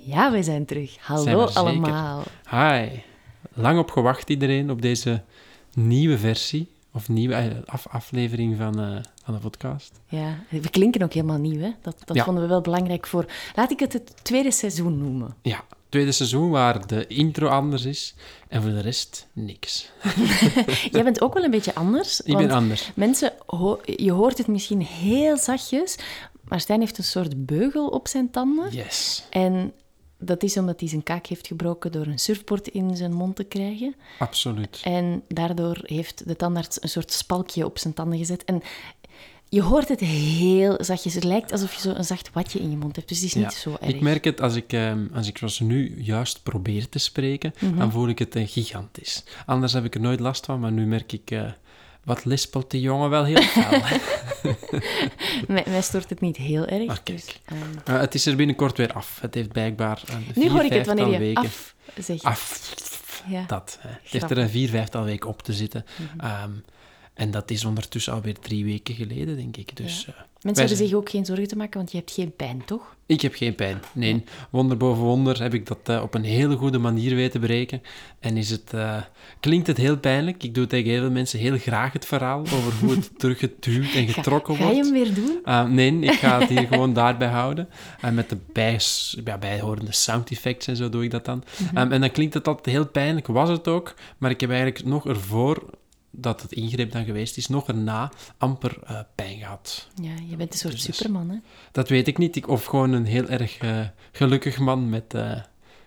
Ja, wij zijn terug. Hallo allemaal. Hi. Lang op gewacht iedereen op deze nieuwe versie, of nieuwe eh, af aflevering van, eh, van de podcast. Ja, we klinken ook helemaal nieuw, hè? Dat, dat Ja. vonden we wel belangrijk voor. Laat ik het het tweede seizoen noemen. Ja, tweede seizoen waar de intro anders is en voor de rest niks. Jij bent ook wel een beetje anders. Ik ben anders. Mensen, ho- je hoort het misschien heel zachtjes, maar Stijn heeft een soort beugel op zijn tanden. Yes, En dat is omdat hij zijn kaak heeft gebroken door een surfboard in zijn mond te krijgen. absoluut. En daardoor heeft de tandarts een soort spalkje op zijn tanden gezet. En je hoort het heel zachtjes. Het lijkt alsof je zo een zacht watje in je mond hebt. Dus het is niet zo erg. Ik merk het als ik, ehm, als ik zoals nu juist probeer te spreken, Mhm. dan voel ik het eh, gigantisch. Anders heb ik er nooit last van, maar nu merk ik, eh, wat lispelt die jongen wel heel fel. Mij, stoort het niet heel erg. Maar kijk. dus, ehm, Eh, het is er binnenkort weer af. Het heeft blijkbaar een nu vier, hoor ik het wanneer je weken. af zegt. Af. Ja. Dat. hè. Het heeft er een vier, vijftal weken op te zitten. Ehm, en dat is ondertussen alweer drie weken geleden, denk ik. Dus eh, Mensen hebben zich ook geen zorgen te maken, want je hebt geen pijn, toch? ik heb geen pijn. Nee, wonder boven wonder heb ik dat eh, op een hele goede manier weten breken. En is het, eh, klinkt het heel pijnlijk. Ik doe tegen heel veel mensen heel graag het verhaal over hoe het teruggeduwd en Ga, getrokken ga je wordt. hem weer doen? Uh, nee, ik ga het hier gewoon daarbij houden. En met de bijs, ja, bijhorende sound effects en zo doe ik dat dan. Mhm. Um, en dan klinkt het altijd heel pijnlijk, was het ook. Maar ik heb eigenlijk nog ervoor dat het ingreep dan geweest is, nog erna amper eh, pijn gehad. Ja, je bent een soort Dus superman, hè? Dat weet ik niet. Ik, of gewoon een heel erg eh, gelukkig man met, eh,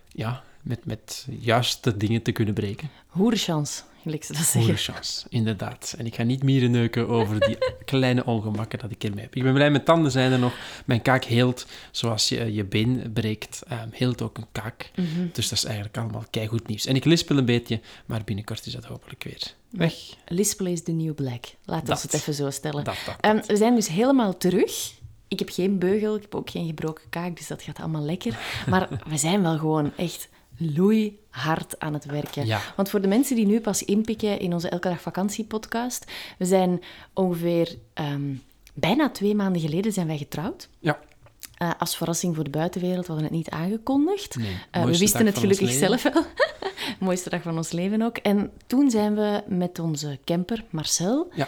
ja, met, met juiste dingen te kunnen breken. Hoerenchance, gelijk ze dat Goede chance, inderdaad. En ik ga niet mieren neuken over die kleine ongemakken dat ik ermee heb. Ik ben blij, mijn tanden zijn er nog. Mijn kaak heelt, zoals je je been breekt, ehm, heelt ook een kaak. Mhm. Dus dat is eigenlijk allemaal keigoed nieuws. En ik lispel een beetje, maar binnenkort is dat hopelijk weer weg. Lispelen is the new black. Laten we het even zo stellen. Dat, dat. Ehm, we zijn dus helemaal terug. Ik heb geen beugel, ik heb ook geen gebroken kaak, dus dat gaat allemaal lekker. Maar we zijn wel gewoon echt loeihard aan het werken. Ja. Want voor de mensen die nu pas inpikken in onze Elke Dag Vakantie podcast, we zijn ongeveer ehm, bijna twee maanden geleden zijn wij getrouwd. Ja. Eh, als verrassing voor de buitenwereld, we hadden het niet aangekondigd. Nee, Eh, we wisten het gelukkig zelf wel. mooiste dag van ons leven ook. En toen zijn we met onze camper, Marcel, Ja.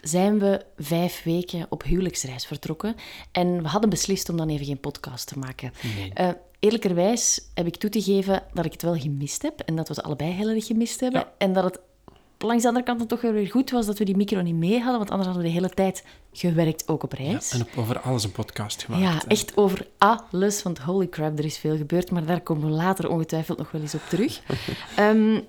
zijn we vijf weken op huwelijksreis vertrokken. En we hadden beslist om dan even geen podcast te maken. Nee. Eh, eerlijkerwijs heb ik toe te geven dat ik het wel gemist heb. En dat we het allebei heel erg gemist hebben. Ja. En dat het langs de andere kant dan toch weer goed was dat we die micro niet mee hadden. Want anders hadden we de hele tijd gewerkt, ook op Ja, reis. en op, over alles een podcast gemaakt. Ja, echt over alles. Want holy crap, er is veel gebeurd. Maar daar komen we later ongetwijfeld nog wel eens op terug. Ehm,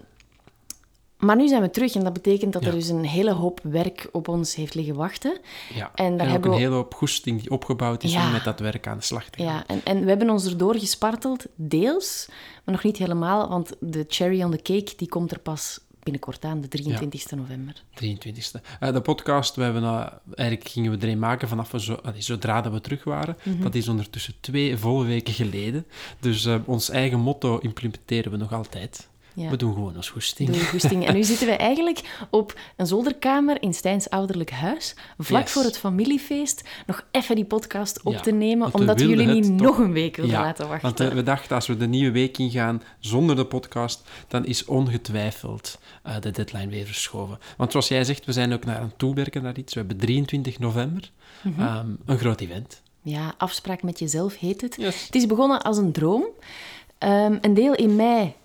maar nu zijn we terug en dat betekent dat er Ja. dus een hele hoop werk op ons heeft liggen wachten. Ja. En daar ook hebben een we- hele hoop goesting die opgebouwd is Ja. om met dat werk aan de slag te gaan. Ja, en, en we hebben ons erdoor gesparteld, deels, maar nog niet helemaal, want de cherry on the cake die komt er pas binnenkort aan, de 23 november. 23e. Eh, de podcast, we hebben, eh, eigenlijk gingen we er een maken vanaf we zo, zodra dat we terug waren. Mhm. Dat is ondertussen twee volle weken geleden. Dus eh, ons eigen motto implementeren we nog altijd. Ja. We doen gewoon ons goesting. En nu zitten we eigenlijk op een zolderkamer in Stijns ouderlijk huis, vlak Yes. voor het familiefeest, nog even die podcast op Ja, te nemen, omdat we jullie niet toch- nog een week wilden Ja, laten wachten. Want eh, we dachten, als we de nieuwe week ingaan zonder de podcast, dan is ongetwijfeld eh, de deadline weer verschoven. Want zoals jij zegt, we zijn ook naar aan het toewerken naar iets. We hebben 23 november, Mhm. ehm, een groot event. Ja, afspraak met jezelf heet het. Yes. Het is begonnen als een droom. Ehm, een deel in mij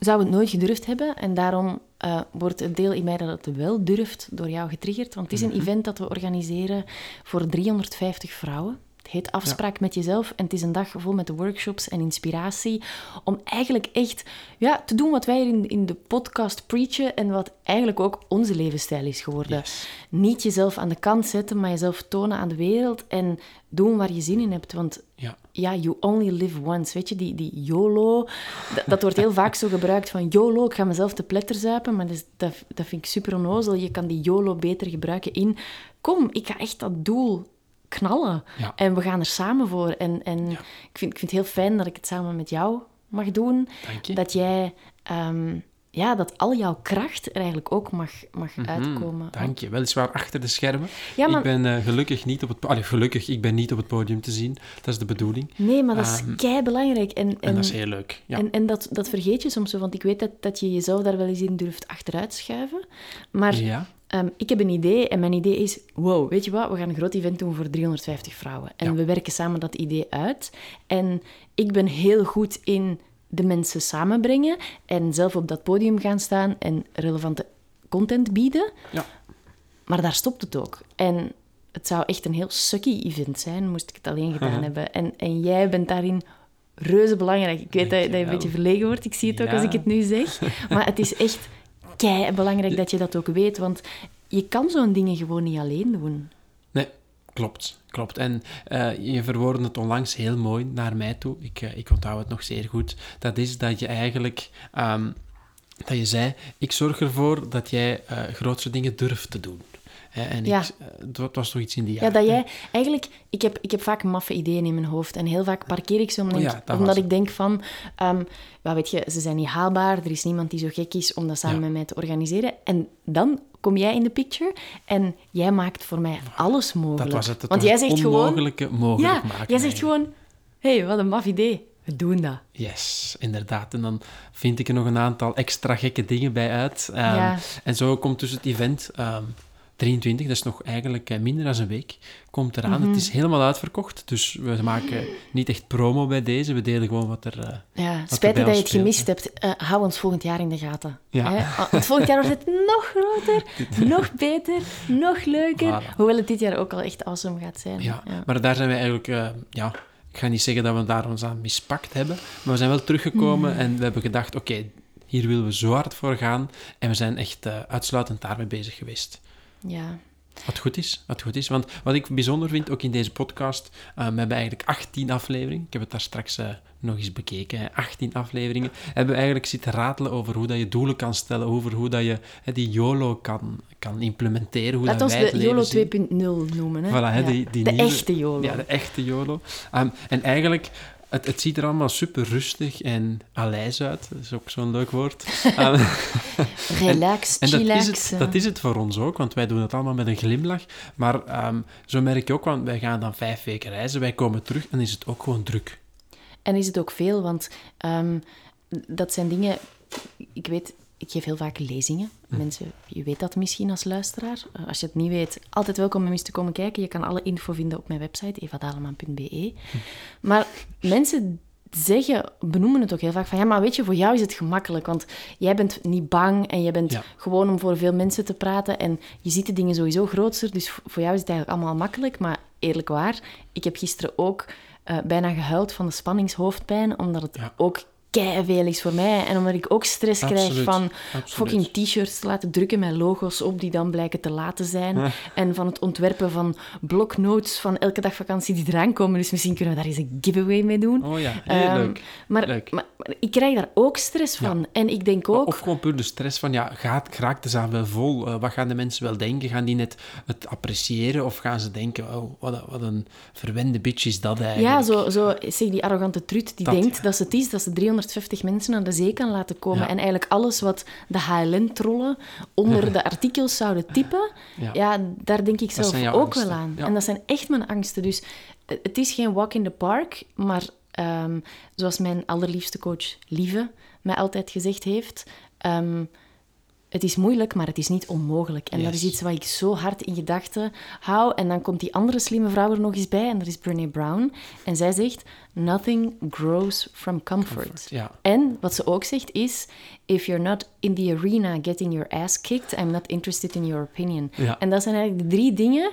zou het nooit gedurfd hebben. En daarom eh, wordt het deel in mij dat het wel durft door jou getriggerd. Want het is een Mhm. event dat we organiseren voor 350 vrouwen. Het heet Afspraak met jezelf. En het is een dag vol met workshops en inspiratie. Om eigenlijk echt ja, te doen wat wij in, in de podcast preachen. En wat eigenlijk ook onze levensstijl is geworden. Yes. Niet jezelf aan de kant zetten, maar jezelf tonen aan de wereld. En doen waar je zin in hebt. Want Ja. Ja, you only live once. Weet je, die, die YOLO, dat, dat wordt heel vaak zo gebruikt van YOLO, ik ga mezelf te pletter zuipen, maar dat, dat, dat vind ik super onnozel. Je kan die YOLO beter gebruiken in, kom, ik ga echt dat doel knallen. Ja. En we gaan er samen voor. En, en ik, vind, ik vind het heel fijn dat ik het samen met jou mag doen. Dank je. Dat jij... ehm, ja, dat al jouw kracht er eigenlijk ook mag, mag uitkomen. Mhm, Dank je. Weliswaar achter de schermen. Ja, maar- Ik ben eh, gelukkig niet op het... Allee, gelukkig, ik ben niet op het podium te zien. Dat is de bedoeling. Nee, maar dat is Ehm, kei belangrijk. En, En dat is heel leuk. Ja. En, en dat, dat vergeet je soms zo, want ik weet dat, dat je jezelf daar wel eens in durft achteruit schuiven. Maar ja. ehm, ik heb een idee en mijn idee is, wow, weet je wat, we gaan een groot event doen voor 350 vrouwen. En Ja. we werken samen dat idee uit. En ik ben heel goed in de mensen samenbrengen en zelf op dat podium gaan staan en relevante content bieden. Ja. Maar daar stopt het ook. En het zou echt een heel sucky event zijn, moest ik het alleen gedaan hebben. En, en jij bent daarin reuze belangrijk. Ik weet dat, je- dat je een beetje verlegen wordt, ik zie het ook Ja. als ik het nu zeg. Maar het is echt kei belangrijk dat je dat ook weet, want je kan zo'n dingen gewoon niet alleen doen. Klopt. Klopt. En eh, je verwoordde het onlangs heel mooi naar mij toe. Ik, eh, ik onthoud het nog zeer goed. Dat is dat je eigenlijk... ehm, dat je zei, ik zorg ervoor dat jij eh grootste dingen durft te doen. En Ja. ik, eh, dat was toch iets in die Ja, dat jij... Eigenlijk, ik heb, ik heb vaak maffe ideeën in mijn hoofd. En heel vaak parkeer ik ze omdat, Oh ja, ik- dat omdat ik denk van... ja, weet je, ze zijn niet haalbaar. Er is niemand die zo gek is om dat samen Ja. met mij te organiseren. En dan kom jij in de picture en jij maakt voor mij alles mogelijk. Dat was het. het Want was jij zegt gewoon... mogelijk Ja, maken. jij zegt eigenlijk. gewoon... Hé, hey, wat een maf idee. We doen dat. Yes, inderdaad. En dan vind ik er nog een aantal extra gekke dingen bij uit. Ehm, Ja. En zo komt dus het event ehm, 23, dat is nog eigenlijk eh, minder dan een week, komt eraan. Mhm. Het is helemaal uitverkocht, dus we maken niet echt promo bij deze. We delen gewoon wat er... eh, Ja, Wat spijtig dat je het gemist hebt. Eh, hou ons volgend jaar in de gaten. Ja. Hè? Want volgend jaar wordt het nog groter, nog beter, nog leuker. Voilà. Hoewel het dit jaar ook al echt awesome gaat zijn. ja. maar daar zijn we eigenlijk... ja, ik ga niet zeggen dat we daar ons aan mispakt hebben, maar we zijn wel teruggekomen Mhm. en we hebben gedacht, oké, hier willen we zo hard voor gaan. En we zijn echt uitsluitend daarmee bezig geweest. Ja. Wat goed is, wat goed is. Want wat ik bijzonder vind, ook in deze podcast, eh, we hebben eigenlijk 18 afleveringen. Ik heb het daar straks eh, nog eens bekeken. Hè. 18 afleveringen. Hebben we eigenlijk zitten ratelen over hoe dat je doelen kan stellen, over hoe dat je hè, die YOLO kan, kan implementeren, hoe Laat dat ons wij het de leven YOLO zien. 2.0 noemen. Hè? Voilà, hè, Ja. die, die de nieuwe- echte YOLO. Ja, de echte YOLO. Ehm, en eigenlijk, het, het ziet er allemaal super rustig en alijs uit. Dat is ook zo'n leuk woord. Relax, en dat is, het, eh. dat is het voor ons ook, want wij doen het allemaal met een glimlach. Maar ehm, zo merk je ook, want wij gaan dan vijf weken reizen, wij komen terug en is het ook gewoon druk. En is het ook veel, want ehm, dat zijn dingen... Ik weet, ik geef heel vaak lezingen. Hm. Mensen, je weet dat misschien als luisteraar. Eh, Als je het niet weet, altijd welkom om eens te komen kijken. Je kan alle info vinden op mijn website, evadaleman.be. Hm. Maar mensen zeggen, benoemen het ook heel vaak van... Ja, maar weet je, voor jou is het gemakkelijk, want jij bent niet bang en je bent Ja. gewoon om voor veel mensen te praten en je ziet de dingen sowieso groter, dus voor jou is het eigenlijk allemaal makkelijk. Maar eerlijk waar, ik heb gisteren ook eh, bijna gehuild van de spanningshoofdpijn, omdat het Ja. ook veel is voor mij. En omdat ik ook stress krijg van absoluut. fucking t-shirts te laten drukken met logo's op die dan blijken te laten zijn. En van het ontwerpen van bloknotes van elke dag vakantie die eraan komen. Dus misschien kunnen we daar eens een giveaway mee doen. Oh ja, heel Ehm, leuk. Maar, Leuk. Maar, maar ik krijg daar ook stress van. En ik denk ook... Of gewoon puur de stress van, ja, gaat, raakt de zaal wel vol? Eh, wat gaan de mensen wel denken? Gaan die net het appreciëren? Of gaan ze denken, oh, wat, een- wat een verwende bitch is dat eigenlijk? Ja, zo, zo zeg die arrogante trut die Dat, denkt ja. dat ze het is, dat ze 350 mensen aan de zee kan laten komen Ja. en eigenlijk alles wat de HLN-trollen onder de artikels zouden typen, Ja. ja. daar denk ik zelf ook angsten. wel aan. En dat zijn echt mijn angsten. Dus het is geen walk in the park, maar ehm, zoals mijn allerliefste coach Lieve mij altijd gezegd heeft, ehm, het is moeilijk, maar het is niet onmogelijk. En dat is iets wat ik zo hard in gedachten hou. En dan komt die andere slimme vrouw er nog eens bij, en dat is Brene Brown. En zij zegt, nothing grows from comfort. Ja. En wat ze ook zegt is, if you're not in the arena getting your ass kicked, I'm not interested in your opinion. Ja. En dat zijn eigenlijk de drie dingen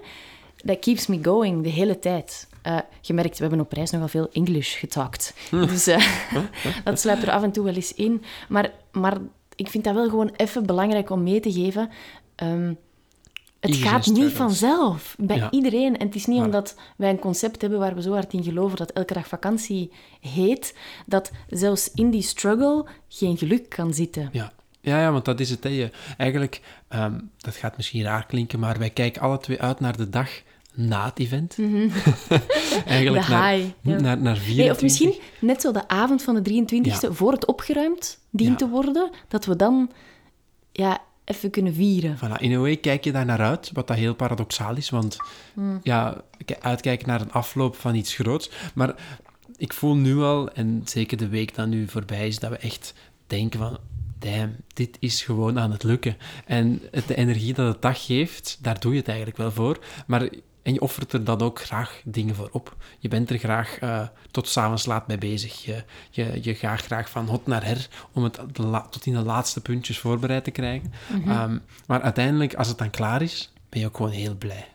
that keeps me going de hele tijd. Eh, je merkt, we hebben op reis nogal veel English getalkt. Dus eh, dat sluipt er af en toe wel eens in. Maar, maar ik vind dat wel gewoon even belangrijk om mee te geven. Ehm, het gaat niet vanzelf bij Ja. iedereen. En het is niet omdat wij een concept hebben waar we zo hard in geloven dat elke dag vakantie heet, dat zelfs in die struggle geen geluk kan zitten. Ja. Ja, ja, want dat is het. Hè. Eigenlijk, ehm, dat gaat misschien raar klinken, maar wij kijken alle twee uit naar de dag na het event. eigenlijk Mhm. De naar, high, ja. naar, naar 24. Nee, of misschien net zo de avond van de 23e, voor het opgeruimd dient Ja. te worden, dat we dan ja, even kunnen vieren. Voilà, in a way kijk je daar naar uit, wat dat heel paradoxaal is, want Hmm. ja, uitkijken naar een afloop van iets groots. Maar ik voel nu al, en zeker de week dat nu voorbij is, dat we echt denken van, damn, dit is gewoon aan het lukken. En de energie dat het dag geeft, daar doe je het eigenlijk wel voor. Maar, en je offert er dan ook graag dingen voor op. Je bent er graag eh, tot s'avonds laat mee bezig. Je, je, je gaat graag van hot naar her om het tot in de laatste puntjes voorbereid te krijgen. Ehm, maar uiteindelijk, als het dan klaar is, ben je ook gewoon heel blij.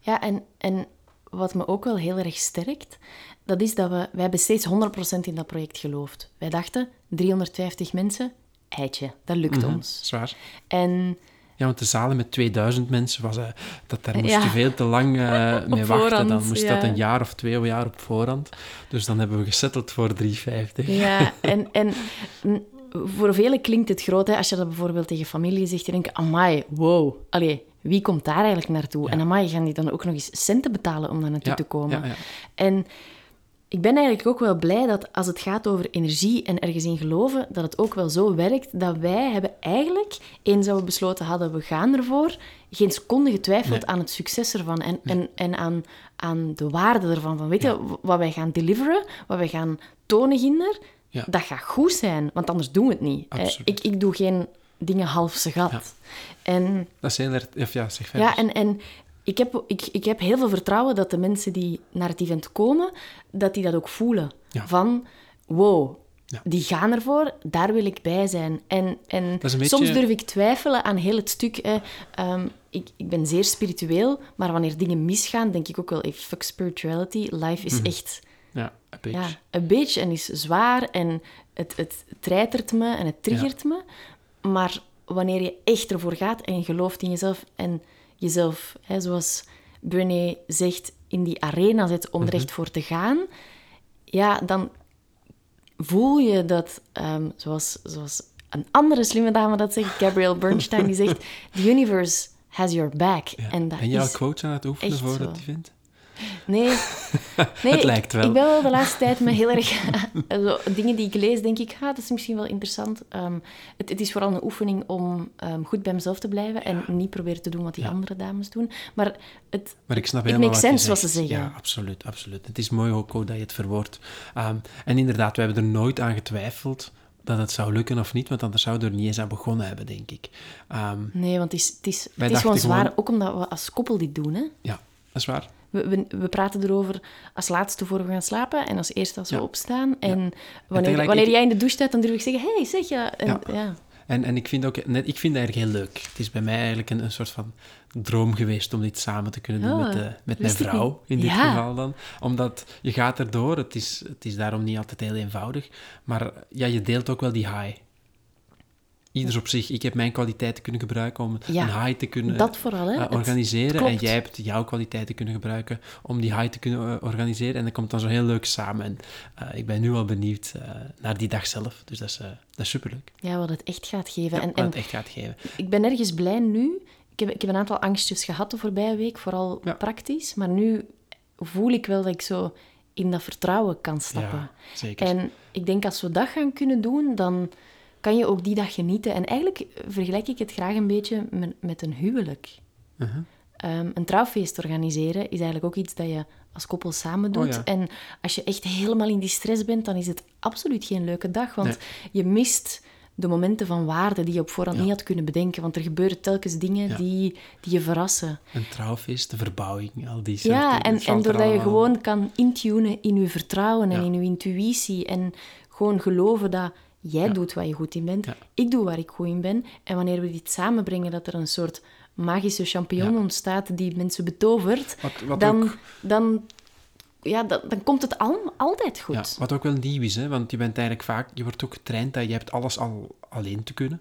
Ja, en, en wat me ook wel heel erg sterkt, dat is dat we... Wij hebben steeds 100% in dat project geloofd. Wij dachten, 350 mensen, eitje, dat lukt Mhm, ons. Zwaar. En Ja, want de zalen met 2000 mensen, was, eh, dat, daar moest Ja. je veel te lang eh, mee wachten. voorhand, Dan moest dat ja. een jaar of twee jaar op voorhand. Dus dan hebben we gesetteld voor 350. Ja, en, en voor velen klinkt het groot. Hè? Als je dat bijvoorbeeld tegen familie zegt, dan denk je, amai, wow. Allee, wie komt daar eigenlijk naartoe? En amai, gaan die dan ook nog eens centen betalen om daar naartoe Ja, te komen? ja, ja. En ik ben eigenlijk ook wel blij dat als het gaat over energie en ergens in geloven, dat het ook wel zo werkt dat wij hebben eigenlijk, eens dat we besloten hadden, we gaan ervoor, geen seconde getwijfeld Nee. aan het succes ervan en, en, en aan, aan de waarde ervan. Van, weet je, wat wij gaan deliveren, wat wij gaan tonen ginder, Ja. dat gaat goed zijn, want anders doen we het niet. Absoluut. Ik, ik doe geen dingen half ze gat. Ja. En Dat is heel erg... Of ja, zeg verder. ja, en, en ik, heb, ik, ik heb heel veel vertrouwen dat de mensen die naar het event komen, dat die dat ook voelen. Ja. Van, wow, Ja. die gaan ervoor, daar wil ik bij zijn. En, en beetje- soms durf ik twijfelen aan heel het stuk. Ehm, ik, ik ben zeer spiritueel, maar wanneer dingen misgaan, denk ik ook wel, hey, fuck spirituality. Life is echt Ja, een beetje. ja, een beetje en is zwaar en het, het treitert me en het triggert me. Maar wanneer je echt ervoor gaat en je gelooft in jezelf en jezelf, hè, zoals Brené zegt, in die arena zet om er echt voor te gaan, ja, dan voel je dat, ehm, zoals, zoals een andere slimme dame dat zegt, Gabrielle Bernstein, die zegt, the universe has your back. Ja. En dat je al is quotes aan het oefenen echt voor zo. Nee. nee Het lijkt wel. Ik, ik ben wel de laatste tijd me heel erg... zo, dingen die ik lees, denk ik, ah, dat is misschien wel interessant. Ehm, het, het is vooral een oefening om ehm, goed bij mezelf te blijven en niet proberen te doen wat die Ja. andere dames doen. Maar het... Maar ik snap It makes sense wat ze zeggen. Ja, absoluut, absoluut. Het is mooi ook dat je het verwoordt. Ehm, en inderdaad, we hebben er nooit aan getwijfeld dat het zou lukken of niet, want anders zouden we er niet eens aan begonnen hebben, denk ik. Nee, want het is, het is, het is gewoon zwaar, gewoon- ook omdat we als koppel dit doen. Hè? ja, dat is waar. We, we, we praten erover als laatste voor we gaan slapen en als eerste als we Ja. opstaan. En wanneer, wanneer jij in de douche staat, dan durf ik zeggen, hey, zeg je... En, Ja. ja. En, en ik vind ook, net, ik vind het eigenlijk heel leuk. Het is bij mij eigenlijk een, een soort van droom geweest om dit samen te kunnen doen Oh, met, eh, met mijn vrouw, in dit Ja. geval dan. Omdat je gaat erdoor, het is, het is daarom niet altijd heel eenvoudig, maar ja, je deelt ook wel die high. Ieders op zich. Ik heb mijn kwaliteiten kunnen gebruiken om Ja, een high te kunnen Dat vooral, hè. eh, organiseren. het En jij hebt jouw kwaliteiten kunnen gebruiken om die high te kunnen eh, organiseren. En dat komt dan zo heel leuk samen. En eh, ik ben nu al benieuwd naar die dag zelf. Dus dat is, dat is superleuk. Ja, wat het echt gaat geven. Ja, en, wat het echt gaat geven. ik ben ergens blij nu. Ik heb, ik heb een aantal angstjes gehad de voorbije week, vooral Ja. praktisch. Maar nu voel ik wel dat ik zo in dat vertrouwen kan stappen. Ja, zeker. En ik denk als we dat gaan kunnen doen, dan kan je ook die dag genieten. En eigenlijk vergelijk ik het graag een beetje met, met een huwelijk. Ehm, een trouwfeest organiseren is eigenlijk ook iets dat je als koppel samen doet. Oh ja. En als je echt helemaal in die stress bent, dan is het absoluut geen leuke dag. Want Nee. je mist de momenten van waarde die je op voorhand Ja. niet had kunnen bedenken. Want er gebeuren telkens dingen Ja. die, die je verrassen. Een trouwfeest, de verbouwing, al die soort Ja, en, en doordat je gewoon kan intunen in je vertrouwen en in je intuïtie. En gewoon geloven dat jij Ja. doet waar je goed in bent. Ja. Ik doe waar ik goed in ben. En wanneer we dit samenbrengen, dat er een soort magische champignon Ja. ontstaat die mensen betovert. Wat, wat dan, ook, dan, ja, dan, dan komt het al, altijd goed. ja, wat ook wel nieuw is, hè, want je bent eigenlijk vaak, je wordt ook getraind dat je hebt alles al alleen te kunnen.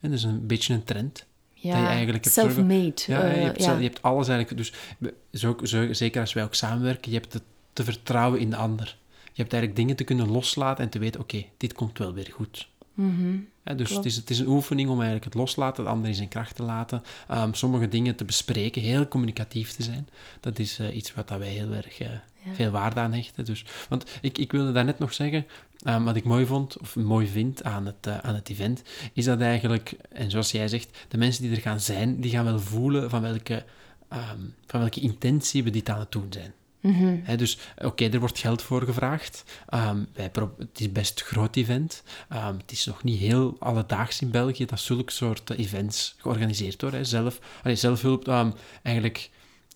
En dat is een beetje een trend. Ja, hebt self-made. Ja, eh, je, hebt, ja. zelf- je hebt alles eigenlijk. Dus zo, zo, zeker als wij ook samenwerken, je hebt het te vertrouwen in de ander. Je hebt eigenlijk dingen te kunnen loslaten en te weten, oké, dit komt wel weer goed. Mhm. Dus het is, het is een oefening om eigenlijk het loslaten, de ander in zijn kracht te laten, ehm, sommige dingen te bespreken, heel communicatief te zijn. Dat is eh, iets wat dat wij heel erg eh, Ja. veel waarde aan hechten. Dus, want ik, ik wilde daarnet nog zeggen, ehm, wat ik mooi vond, of mooi vind aan het, eh, aan het event, is dat eigenlijk, en zoals jij zegt, de mensen die er gaan zijn, die gaan wel voelen van welke, ehm, van welke intentie we dit aan het doen zijn. Mhm. Dus oké, er wordt geld voor gevraagd. Ehm, het is best een groot event. Ehm, het is nog niet heel alledaags in België dat zulke soort eh, events georganiseerd worden. Zelf, zelfhulp, ehm, eigenlijk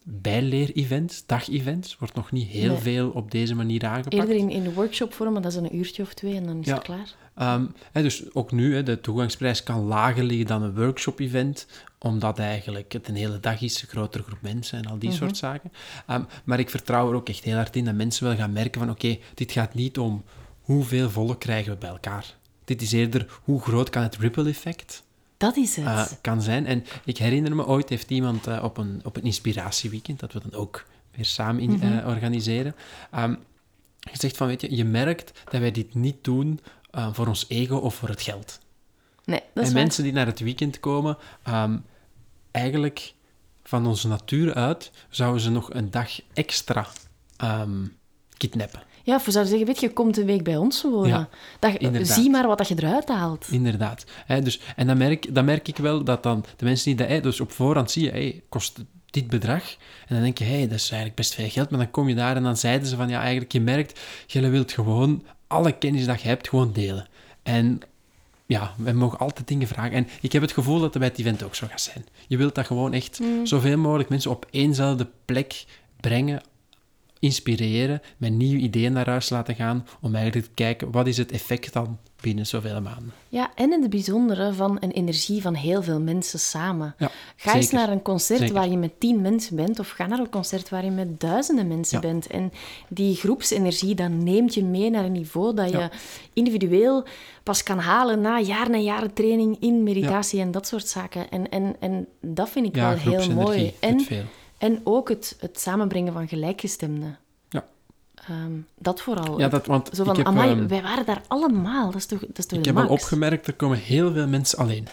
bijleer-events, dag-events, wordt nog niet heel Nee. veel op deze manier aangepakt. Eerder in, in de workshopvorm, maar dat is een uurtje of twee en dan is Ja. het klaar. Ehm, hè, dus ook nu, hè, de toegangsprijs kan lager liggen dan een workshop-event, omdat eigenlijk het een hele dag is, een grotere groep mensen en al die Mhm. soort zaken. Ehm, maar ik vertrouw er ook echt heel hard in dat mensen wel gaan merken van oké, dit gaat niet om hoeveel volk krijgen we bij elkaar. Dit is eerder hoe groot kan het ripple-effect Dat is het. eh, kan zijn. En ik herinner me ooit heeft iemand eh, op, een, op een inspiratieweekend, dat we dan ook weer samen in, Mhm. eh, organiseren, ehm, gezegd van, weet je, je merkt dat wij dit niet doen voor ons ego of voor het geld. nee, dat is en waar. mensen die naar het weekend komen, ehm, eigenlijk van onze natuur uit, zouden ze nog een dag extra ehm, kidnappen. Ja, of we zouden zeggen, weet je, komt een week bij ons wonen. Ja, dat, je- inderdaad. zie maar wat dat je eruit haalt. Inderdaad. Hè, dus, en dan merk, dan merk ik wel dat dan de mensen die dat... hè, dus op voorhand zie je, hey, kost dit bedrag? En dan denk je, hey, dat is eigenlijk best veel geld. Maar dan kom je daar en dan zeiden ze van, ja, eigenlijk, je merkt, je wilt gewoon alle kennis dat je hebt, gewoon delen. En ja, we mogen altijd dingen vragen. En ik heb het gevoel dat het bij het event ook zo gaat zijn. Je wilt dat gewoon echt zoveel mogelijk mensen op éénzelfde plek brengen, inspireren, met nieuwe ideeën naar huis laten gaan, om eigenlijk te kijken, wat is het effect dan binnen zoveel maanden. Ja, en in het bijzondere van een energie van heel veel mensen samen. Ja, Ga eens naar een concert Zeker. waar je met tien mensen bent, of ga naar een concert waar je met duizenden mensen Ja. bent. En die groepsenergie, dat neemt je mee naar een niveau dat je Ja. individueel pas kan halen na jaren en jaren training in meditatie en dat soort zaken. En, en, en dat vind ik wel heel mooi. En, veel. En ook het, het samenbrengen van gelijkgestemden. Ja. Ehm, dat vooral. Ja, dat, want Zo ik van, heb, amai, ehm, wij waren daar allemaal. Dat is toch, dat is toch ik heb al opgemerkt, er komen heel veel mensen alleen.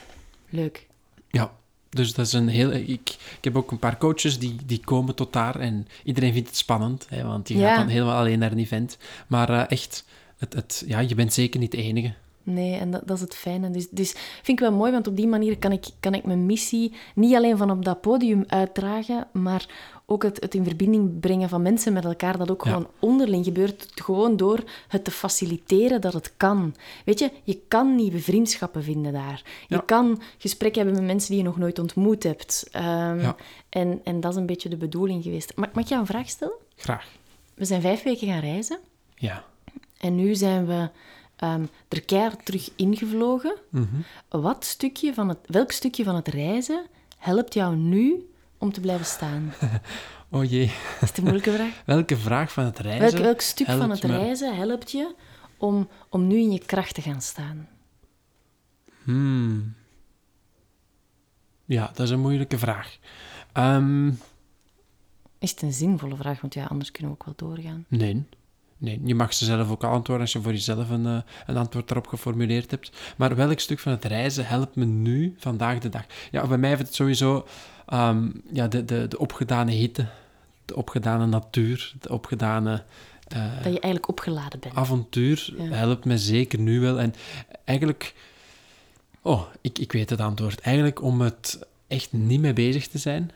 Leuk. Ja, dus dat is een heel... Ik, ik heb ook een paar coaches die, die komen tot daar en iedereen vindt het spannend, hè, want die Ja. gaat dan helemaal alleen naar een event. Maar eh, echt, het, het, ja, je bent zeker niet de enige. Nee, en dat, dat is het fijne. Dus, dus vind ik wel mooi, want op die manier kan ik, kan ik mijn missie niet alleen van op dat podium uitdragen, maar ook het, het in verbinding brengen van mensen met elkaar, dat ook Ja. gewoon onderling gebeurt, gewoon door het te faciliteren dat het kan. Weet je, je kan nieuwe vriendschappen vinden daar. Je Ja. kan gesprekken hebben met mensen die je nog nooit ontmoet hebt. Ehm, Ja. en, en dat is een beetje de bedoeling geweest. Mag, mag ik jou een vraag stellen? Graag. We zijn vijf weken gaan reizen. Ja. En nu zijn we ehm, er keihard terug ingevlogen. Mhm. Wat stukje van het, welk stukje van het reizen helpt jou nu om te blijven staan? Oh jee. Is het een moeilijke vraag? Welke vraag van het reizen... Welk, welk stuk van het me? reizen helpt je om, om nu in je kracht te gaan staan? Hmm. Ja, dat is een moeilijke vraag. Ehm, Is het een zinvolle vraag? Want ja, anders kunnen we ook wel doorgaan. nee. Nee, je mag ze zelf ook antwoorden als je voor jezelf een, eh, een antwoord daarop geformuleerd hebt. Maar welk stuk van het reizen helpt me nu, vandaag de dag? Ja, bij mij heeft het sowieso ehm, ja, de, de, de opgedane hitte, de opgedane natuur, de opgedane eh, Dat je eigenlijk opgeladen bent. avontuur Ja. helpt me zeker nu wel. En eigenlijk... Oh, ik, ik weet het antwoord. Eigenlijk om het echt niet mee bezig te zijn.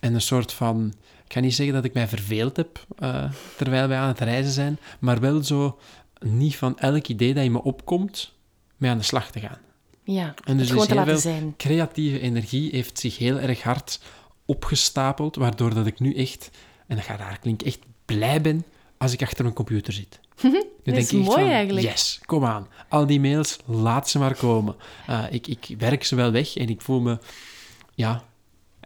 En een soort van... Ik ga niet zeggen dat ik mij verveeld heb eh, terwijl wij aan het reizen zijn, maar wel zo niet van elk idee dat je me opkomt, mee aan de slag te gaan. Ja, En dus te heel laten veel zijn. creatieve energie heeft zich heel erg hard opgestapeld, waardoor dat ik nu echt, en dat gaat raar klinken, echt blij ben als ik achter mijn computer zit. Dat is ik mooi van, eigenlijk. Yes, kom aan. Al die mails, laat ze maar komen. Uh, ik, ik werk ze wel weg en ik voel me... Ja,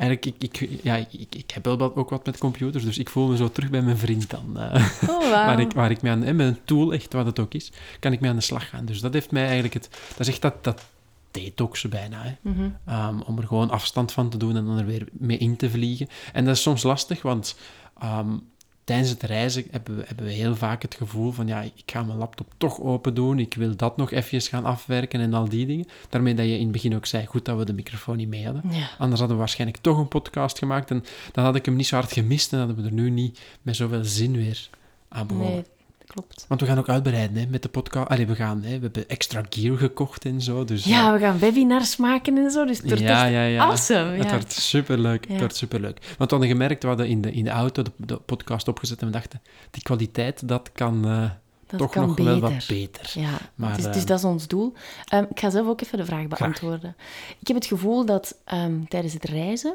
eigenlijk, ik, ik, ja, ik, ik heb wel wat, ook wat met computers, dus ik voel me zo terug bij mijn vriend dan. Uh, Oh, waar, ik, waar ik mee aan... En met een tool, echt wat het ook is, kan ik mee aan de slag gaan. Dus dat heeft mij eigenlijk het... Dat is echt dat... dat detoxen bijna, hè. Mhm. Um, om er gewoon afstand van te doen en dan er weer mee in te vliegen. En dat is soms lastig, want um, tijdens het reizen hebben we, hebben we heel vaak het gevoel van ja, ik ga mijn laptop toch open doen, ik wil dat nog even gaan afwerken en al die dingen. Daarmee dat je in het begin ook zei, goed dat we de microfoon niet mee hadden. Ja. Anders hadden we waarschijnlijk toch een podcast gemaakt en dan had ik hem niet zo hard gemist en hadden we er nu niet met zoveel zin weer aan begonnen. Nee, klopt. Want we gaan ook uitbreiden hè, met de podcast. Allee, we, gaan, hè, we hebben extra gear gekocht en zo. Dus, Ja, uh, we gaan webinars maken en zo, dus het wordt ja, ja, ja. awesome. Het ja. wordt superleuk. Het wordt superleuk. Want we hadden gemerkt, we hadden in de, in de auto de, de podcast opgezet en we dachten, die kwaliteit, dat kan uh, Dat toch nog beter. wel wat beter. Ja, Maar, dus, eh, dus dat is ons doel. Ehm, ik ga zelf ook even de vraag beantwoorden. Ik heb het gevoel dat ehm, tijdens het reizen,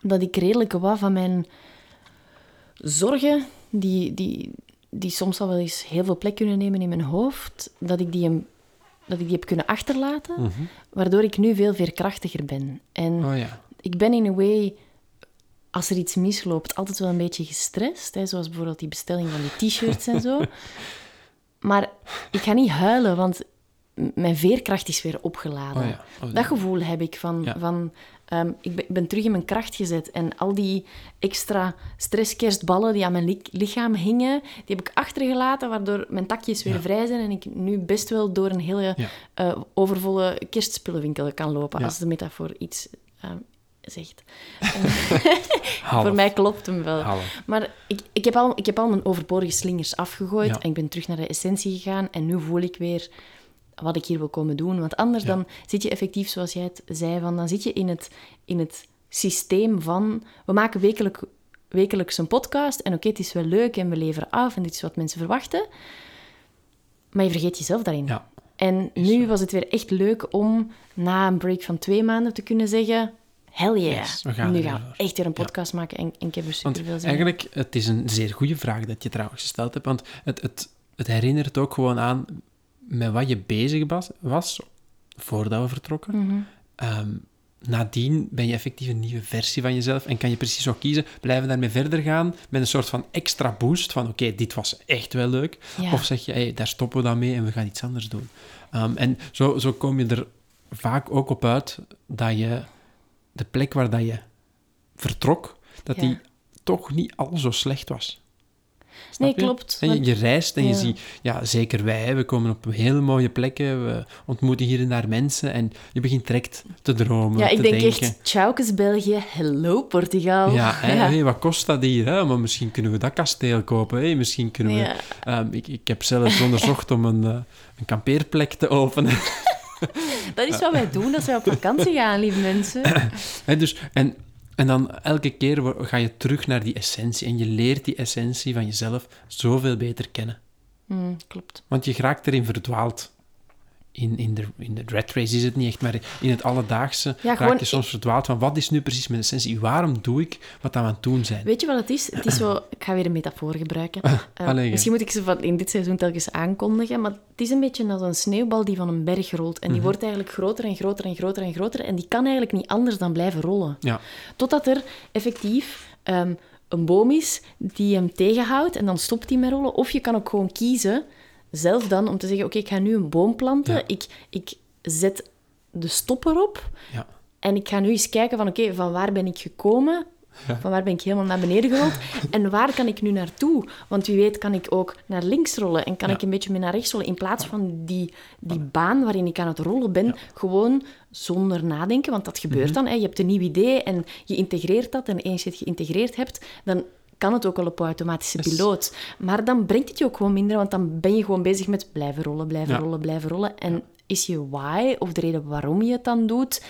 dat ik redelijk wat van mijn zorgen, die, die, die soms al wel eens heel veel plek kunnen nemen in mijn hoofd, dat ik die, hem, dat ik die heb kunnen achterlaten, Mhm. waardoor ik nu veel veerkrachtiger ben. En Oh ja. ik ben in a way, als er iets misloopt, altijd wel een beetje gestrest. Hè, zoals bijvoorbeeld die bestelling van die t-shirts en zo. Maar ik ga niet huilen, want mijn veerkracht is weer opgeladen. Oh ja. Oh, Dat gevoel heb ik van... Ja. van ehm, ik, ben, ik ben terug in mijn kracht gezet. En al die extra stresskerstballen die aan mijn li- lichaam hingen, die heb ik achtergelaten, waardoor mijn takjes weer Ja. vrij zijn en ik nu best wel door een hele Ja. eh, overvolle kerstspullenwinkel kan lopen, als de metafoor iets ehm, zegt. Voor mij klopt hem wel. Half. Maar ik, ik, heb al, ik heb al mijn overbodige slingers afgegooid Ja. en ik ben terug naar de essentie gegaan. En nu voel ik weer wat ik hier wil komen doen. Want anders Ja. dan zit je effectief, zoals jij het zei, van, dan zit je in het, in het systeem van... We maken wekelijk, wekelijks een podcast en oké, het is wel leuk en we leveren af en dit is wat mensen verwachten. Maar je vergeet jezelf daarin. Ja. En nu was het weer echt leuk om na een break van twee maanden te kunnen zeggen... Hell yeah, Yes, we gaan nu gaan we echt weer een Ja. podcast maken en, en ik heb er super veel zin in. eigenlijk, het is een zeer goede vraag dat je trouwens gesteld hebt, want het, het, het herinnert ook gewoon aan met wat je bezig was, was voordat we vertrokken. Mhm. Ehm, nadien ben je effectief een nieuwe versie van jezelf en kan je precies ook kiezen, blijven daarmee verder gaan met een soort van extra boost van oké, dit was echt wel leuk. Ja. Of zeg je, hey, daar stoppen we dan mee en we gaan iets anders doen. Ehm, en zo, zo kom je er vaak ook op uit dat je de plek waar dat je vertrok, dat Ja. die toch niet al zo slecht was. Nee, je? klopt. En je, reist en je ziet, ja, zeker wij, we komen op hele mooie plekken, we ontmoeten hier en daar mensen en je begint direct te dromen, ja, te ik denk denken. echt, tjaukes België, hello Portugal. Ja, hè, hey, wat kost dat hier? Hè? Maar misschien kunnen we dat kasteel kopen. Hè? Misschien kunnen we... Ja. Ehm, ik, ik heb zelfs onderzocht om een, eh, een kampeerplek te openen. Dat is wat wij doen als wij op vakantie gaan, lieve mensen. Hè, dus, en, en dan elke keer ga je terug naar die essentie. En je leert die essentie van jezelf zoveel beter kennen. Hmm, klopt. Want je raakt erin verdwaald. In, in, de, in de rat race is het niet echt, maar in het alledaagse Ja, raak je soms verdwaald van wat is nu precies mijn essentie? Waarom doe ik wat we aan het doen zijn? Weet je wat het is? Het is zo... Ik ga weer een metafoor gebruiken. Eh, allee, misschien moet ik ze van in dit seizoen telkens aankondigen, maar het is een beetje als een sneeuwbal die van een berg rolt. En die Mhm. wordt eigenlijk groter en groter en groter en groter. En die kan eigenlijk niet anders dan blijven rollen. Ja, Totdat er effectief ehm, een boom is die hem tegenhoudt en dan stopt hij met rollen. Of je kan ook gewoon kiezen, zelf dan, om te zeggen, oké, ik ga nu een boom planten. Ja. Ik, ik zet de stopper op ja. en ik ga nu eens kijken van, oké, van waar ben ik gekomen? Ja. Van waar ben ik helemaal naar beneden gerold? En waar kan ik nu naartoe? Want wie weet kan ik ook naar links rollen en kan Ja. ik een beetje meer naar rechts rollen. In plaats van die, die baan waarin ik aan het rollen ben, Ja. Mhm. gewoon zonder nadenken. Want dat gebeurt dan. Hè. Je hebt een nieuw idee en je integreert dat. En eens je het geïntegreerd hebt, dan kan het ook wel op automatische Yes. piloot. Maar dan brengt het je ook gewoon minder, want dan ben je gewoon bezig met blijven rollen, blijven Ja. rollen, blijven rollen. En is je why, of de reden waarom je het dan doet,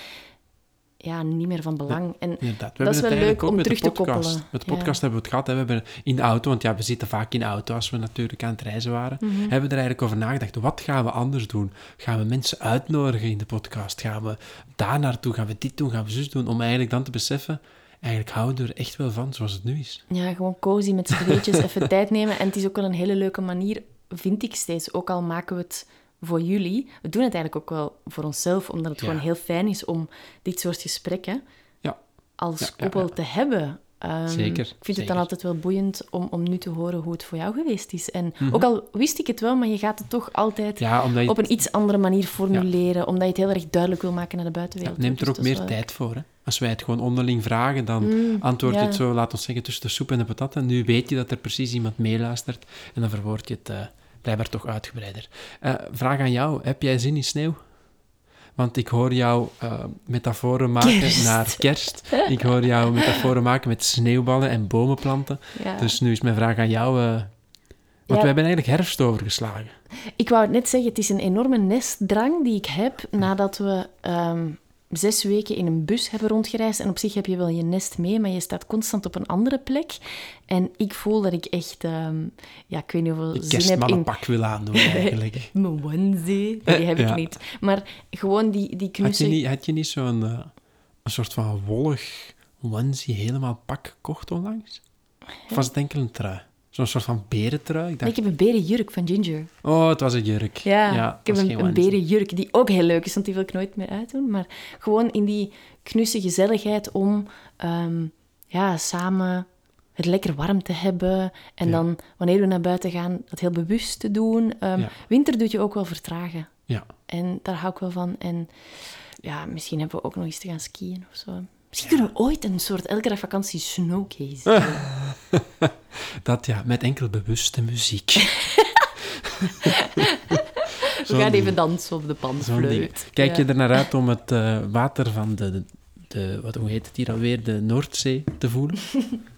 ja, niet meer van belang. En Dat is hebben wel het eigenlijk leuk ook om met terug de te podcast. koppelen. Met de Ja. podcast hebben we het gehad. Hè. We hebben in de auto, want ja, we zitten vaak in de auto als we natuurlijk aan het reizen waren. Mhm. Hebben we er eigenlijk over nagedacht. Wat gaan we anders doen? Gaan we mensen uitnodigen in de podcast? Gaan we daar naartoe? Gaan we dit doen? Gaan we zus doen? Om eigenlijk dan te beseffen, eigenlijk houden we er echt wel van zoals het nu is. Ja, gewoon cozy met z'n tweetjes, even tijd nemen. En het is ook wel een hele leuke manier, vind ik steeds. Ook al maken we het voor jullie. We doen het eigenlijk ook wel voor onszelf, omdat het Ja. gewoon heel fijn is om dit soort gesprekken Ja. als Ja, koppel te hebben. Ehm, Zeker, Ik vind het dan altijd wel boeiend om, om nu te horen hoe het voor jou geweest is. En Mhm. ook al wist ik het wel, maar je gaat het toch altijd je op een iets andere manier formuleren, omdat je het heel erg duidelijk wil maken naar de buitenwereld. Ja, neemt er Dus ook meer tijd voor. Hè? Als wij het gewoon onderling vragen, dan Mm, antwoord je ja. het zo, laat ons zeggen, tussen de soep en de patat. En nu weet je dat er precies iemand meeluistert. En dan verwoord je het eh, blijkbaar toch uitgebreider. Eh, vraag aan jou, heb jij zin in sneeuw? Want ik hoor jou eh, metaforen maken Kerst. naar kerst. Ik hoor jou metaforen maken met sneeuwballen en bomen planten. Ja. Dus nu is mijn vraag aan jou... want Ja. we hebben eigenlijk herfst overgeslagen. Ik wou het net zeggen, het is een enorme nestdrang die ik heb nadat we ehm, zes weken in een bus hebben rondgereisd. En op zich heb je wel je nest mee, maar je staat constant op een andere plek. En ik voel dat ik echt, ehm, ja, ik weet niet hoeveel Ik zin heb in kerstmannenpak wil aandoen, eigenlijk. mijn onesie. Die heb ik niet. Maar gewoon die, die Had je niet, had je niet zo'n eh, een soort van wollig onesie helemaal pak gekocht onlangs? Of was het enkel een trui? Zo'n soort van berentrui? Ik Nee, dacht, ik heb een berenjurk van Ginger. oh, het was een jurk. Ja, het ik heb een, berenjurk die ook heel leuk is, want die wil ik nooit meer uitdoen. Maar gewoon in die knusse gezelligheid om ehm, ja, samen het lekker warm te hebben. En Ja. dan, wanneer we naar buiten gaan, dat heel bewust te doen. Ehm, Ja. Winter doet je ook wel vertragen. Ja. En daar hou ik wel van. En ja, misschien hebben we ook nog eens te gaan skiën of zo. Misschien kunnen we ooit een soort elke dag vakantie snowcase. Dat ja, met enkel bewuste muziek. we gaan even dansen op de panfluit. Kijk Ja. je er naar uit om het eh, water van de, de, wat, hoe heet het hier alweer, de Noordzee te voelen?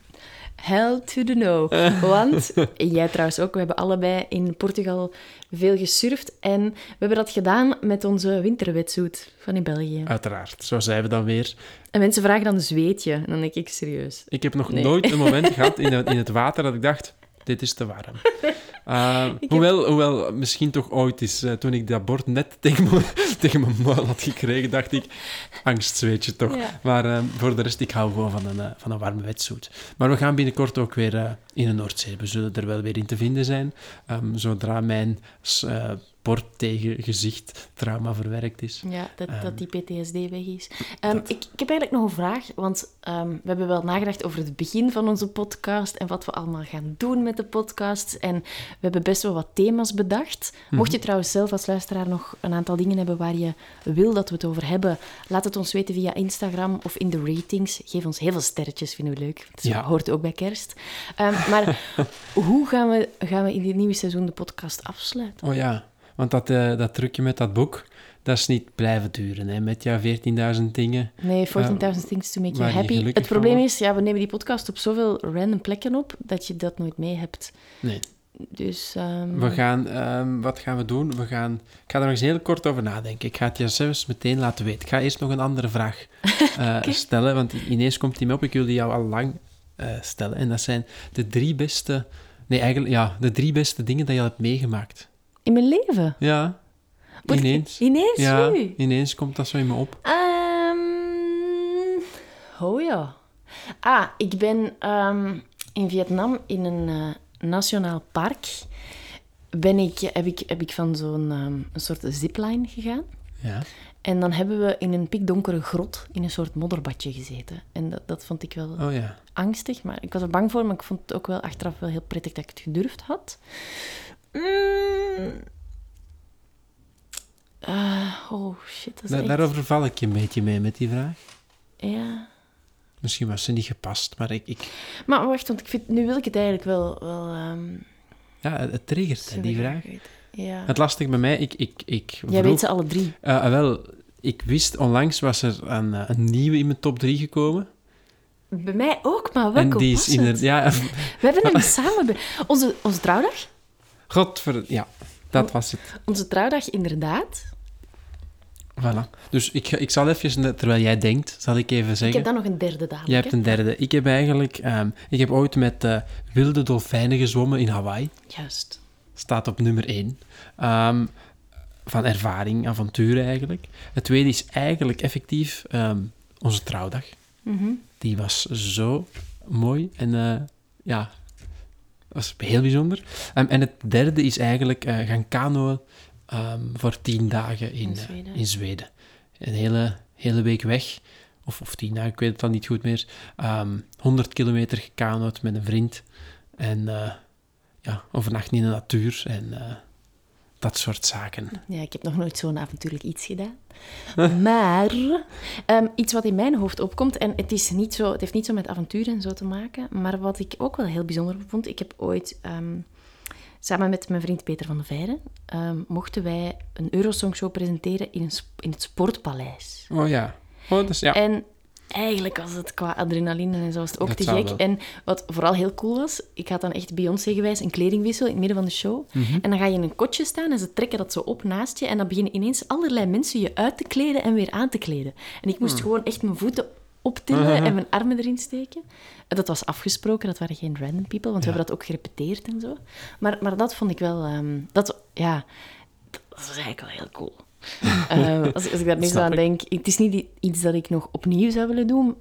Hell to the no. Want, en jij trouwens ook, we hebben allebei in Portugal veel gesurfd. En we hebben dat gedaan met onze winterwetsuit van in België. Uiteraard, zo zijn we dan weer. En mensen vragen dan zweet je. En dan denk ik serieus. Ik heb nog Nee. nooit een moment gehad in het water dat ik dacht, dit is te warm. Uh, hoewel, hoewel, misschien toch ooit is, eh, toen ik dat bord net tegen, me, tegen mijn muil had gekregen, dacht ik, angstzweetje toch. Ja. Maar eh, voor de rest, ik hou gewoon van een, eh, van een warme wetsuit. Maar we gaan binnenkort ook weer eh, in de Noordzee. We zullen er wel weer in te vinden zijn, ehm, zodra mijn s- bord tegen gezicht trauma verwerkt is. Ja, dat, Ehm, dat die PTSD weg is. Ehm, ik, ik heb eigenlijk nog een vraag, want ehm, we hebben wel nagedacht over het begin van onze podcast en wat we allemaal gaan doen met de podcast. En we hebben best wel wat thema's bedacht. Mocht je trouwens zelf als luisteraar nog een aantal dingen hebben waar je wil dat we het over hebben, laat het ons weten via Instagram of in de ratings. Geef ons heel veel sterretjes, vinden we leuk. Dat Ja. hoort ook bij kerst. Ehm, maar hoe gaan we, gaan we in dit nieuwe seizoen de podcast afsluiten? Oh ja, want dat, eh, dat trucje met dat boek, dat is niet blijven duren. Hè? Met jouw 14.000 dingen. Nee, 14.000 Things to Make You Happy. Het probleem van is, ja, we nemen die podcast op zoveel random plekken op, dat je dat nooit mee hebt. Nee. Dus... ehm, We gaan, ehm, wat gaan we doen? We gaan, ik ga er nog eens heel kort over nadenken. Ik ga het je zelfs meteen laten weten. Ik ga eerst nog een andere vraag eh, stellen, want ineens komt die me op. Ik wilde jou al lang eh, stellen. En dat zijn de drie beste... Nee, eigenlijk, ja, de drie beste dingen dat je al hebt meegemaakt. In mijn leven? Ja, ineens. Ineens Ja, nu? ineens komt dat zo in me op. Ehm, oh ja. Ah, ik ben ehm, in Vietnam in een eh, nationaal park. Ben ik, heb, ik, heb ik van zo'n ehm, een soort zipline gegaan. Ja. En dan hebben we in een pikdonkere grot in een soort modderbadje gezeten. En dat, dat vond ik wel Oh ja. angstig, maar ik was er bang voor, maar ik vond het ook wel achteraf wel heel prettig dat ik het gedurfd had. Mm. Ah, oh shit, dat is Da- echt... daarover val ik je een beetje mee met die vraag. Ja. Misschien was ze niet gepast, maar ik... ik Maar wacht, want ik vind, nu wil ik het eigenlijk wel... wel ehm, ja, het- het triggert, hè, die vraag. Ja. Het lastige bij mij, ik, ik, ik Jij weet ze alle drie. Eh, wel, ik wist, onlangs was er een, eh, een nieuwe in mijn top 3 gekomen. Bij mij ook, maar welke en die is het? inderdaad... Ja, We hebben hem samen... Onze, onze trouwdag? Godver... Ja, dat was het. Onze trouwdag, inderdaad. Voilà. Dus ik, ik zal even, terwijl jij denkt, zal ik even Ik zeggen... heb dan nog een derde dadelijk. Jij hebt een derde. Ik heb eigenlijk... ehm, ik heb ooit met eh, wilde dolfijnen gezwommen in Hawaii. Juist. Staat op nummer één. Ehm, van ervaring, avontuur eigenlijk. Het tweede is eigenlijk effectief ehm, onze trouwdag. Mhm. Die was zo mooi en eh, ja, was heel bijzonder. Ehm, en het derde is eigenlijk eh, gaan kanoën ehm, voor tien dagen in, In eh, Zweden. in Zweden. Een hele, hele week weg, of, of tien dagen, ik weet het dan niet goed meer. Ehm 100 kilometer gekanoed met een vriend. En eh, ja, overnachten in de natuur en dat soort zaken. Ja, ik heb nog nooit zo'n avontuurlijk iets gedaan. Maar ehm, iets wat in mijn hoofd opkomt, en het, is niet zo, het heeft niet zo met avonturen en zo te maken, maar wat ik ook wel heel bijzonder vond, ik heb ooit ehm, samen met mijn vriend Peter van der Veijren, ehm, mochten wij een Eurosong Show presenteren in, een, in het Sportpaleis. Oh ja. Oh, dus ja. En eigenlijk was het qua adrenaline en zo was het ook Dat te gek. wel. En wat vooral heel cool was, ik had dan echt Beyoncé-gewijs een kledingwissel in het midden van de show. Mhm. En dan ga je in een kotje staan en ze trekken dat zo op naast je. En dan beginnen ineens allerlei mensen je uit te kleden en weer aan te kleden. En ik moest Hmm. gewoon echt mijn voeten optillen en mijn armen erin steken. En Dat was afgesproken, dat waren geen random people, want we hebben dat ook gerepeteerd en zo. Maar, maar dat vond ik wel... ehm, dat, ja, dat was eigenlijk wel heel cool. Ehm, als, als ik daar nu zo aan ik. denk, het is niet iets dat ik nog opnieuw zou willen doen,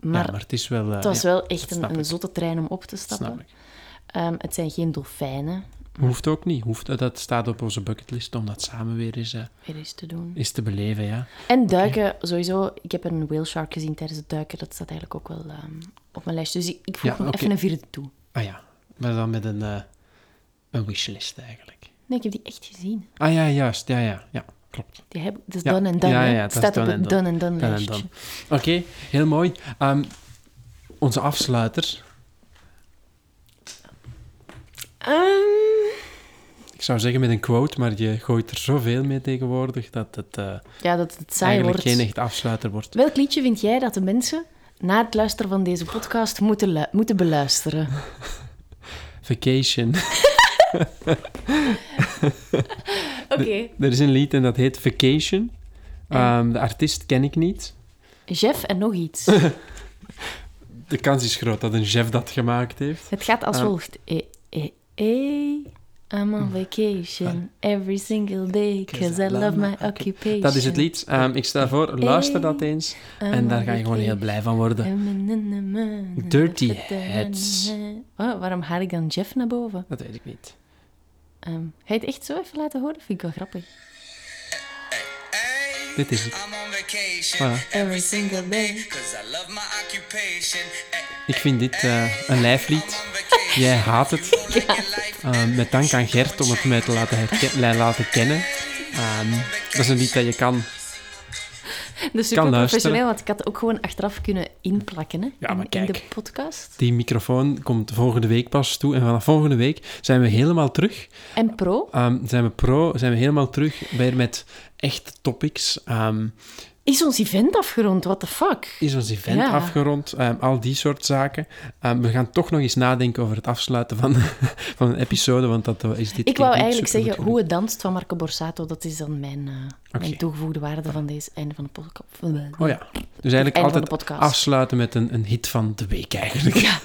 maar, ja, maar het is wel... eh, het was ja, wel echt een, een zotte trein om op te stappen. Ehm, het zijn geen dolfijnen, Hoeft ook niet. Hoeft, dat staat op onze bucketlist om dat samen weer eens, eh, weer eens te doen. eens te beleven, ja. En duiken, sowieso. Ik heb een whale shark gezien tijdens het duiken. Dat staat eigenlijk ook wel ehm, op mijn lijstje. Dus ik, ik voeg Ja, even een vierde toe. Ah ja, maar dan met een, eh, een wishlist eigenlijk. Nee, ik heb die echt gezien. Ah ja, juist. Ja, ja, ja. Klopt. Die heb, dat is Ja, done en done. ja, het staat op het done. done en and lijstje. Oké, heel mooi. Ehm, onze afsluiter. Ehm, Ik zou zeggen met een quote, maar je gooit er zoveel mee tegenwoordig dat het eh, ja, dat het saai eigenlijk wordt. geen echt afsluiter wordt. Welk liedje vind jij dat de mensen na het luisteren van deze podcast moeten, moeten beluisteren? Vacation. Oké. er is een lied en dat heet Vacation. Ehm, de artiest ken ik niet. Jeff en nog iets. De kans is groot dat een chef dat gemaakt heeft. Het gaat als Ah. volgt. Eh, eh, eh, I'm on vacation every single day, cause I love my occupation. Dat is het lied. Ehm, ik stel voor, luister dat eens. En daar ga je gewoon heel blij van worden. Dirty Heads. Oh, waarom haal ik dan Jeff naar boven? Dat weet ik niet. Ehm, ga je het echt zo even laten horen? Vind ik wel grappig. Dit is het. I'm on vacation Voilà. Every single day. cause I love my occupation. Ay, Ik vind dit eh, een lijflied. Jij haat het. Ehm, met dank aan Gert om het mij te laten, laten kennen. Ehm, dat is een lied dat je kan. Dus super professioneel, want ik had het ook gewoon achteraf kunnen inplakken hè, Ja, in, de podcast. Die microfoon komt volgende week pas toe. En vanaf volgende week zijn we helemaal terug. En pro, Ehm, zijn we pro, zijn we helemaal terug weer met echte topics. Ehm, is ons event afgerond? What the fuck? is ons event Ja. afgerond? Ehm, al die soort zaken. Ehm, we gaan toch nog eens nadenken over het afsluiten van, van een episode, want dat is dit Ik wou eigenlijk zeggen, hoe het danst van Marco Borsato, dat is dan mijn, eh, mijn toegevoegde waarde van deze einde van de podcast. Oh ja. Dus eigenlijk altijd afsluiten met een, een hit van de week eigenlijk.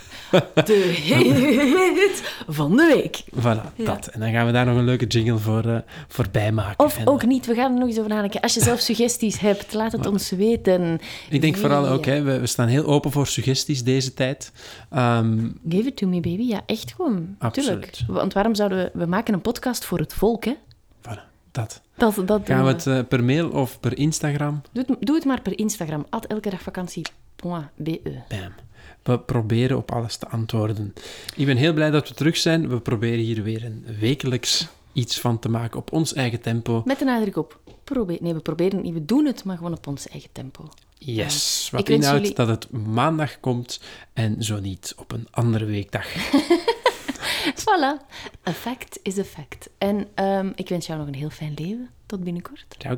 De hit van de week. Voilà, dat. En dan gaan we daar nog een leuke jingle voor, eh voor bijmaken. Of En, ook niet, we gaan er nog eens over nadenken. Als je zelf suggesties hebt, laat het ons weten. Ik denk vooral ook, hè, we, we staan heel open voor suggesties deze tijd. Ehm, Give it to me, baby. Ja, echt gewoon. Absoluut. Tuurlijk. Want waarom zouden we... We maken een podcast voor het volk, hè? voilà, dat. Dat, dat Gaan we het eh, per mail of per Instagram? Doe het, doe het maar per Instagram. At elke dag vakantie. Be. Bam. We proberen op alles te antwoorden. Ik ben heel blij dat we terug zijn. We proberen hier weer een wekelijks iets van te maken op ons eigen tempo. Met de nadruk op probeer. Nee, we proberen het niet, we doen het, maar gewoon op ons eigen tempo. Yes, wat inhoudt dat het maandag komt en zo niet op een andere weekdag. voilà, A fact is a fact. En ehm, ik wens jou nog een heel fijn leven. Tot binnenkort. Ciao.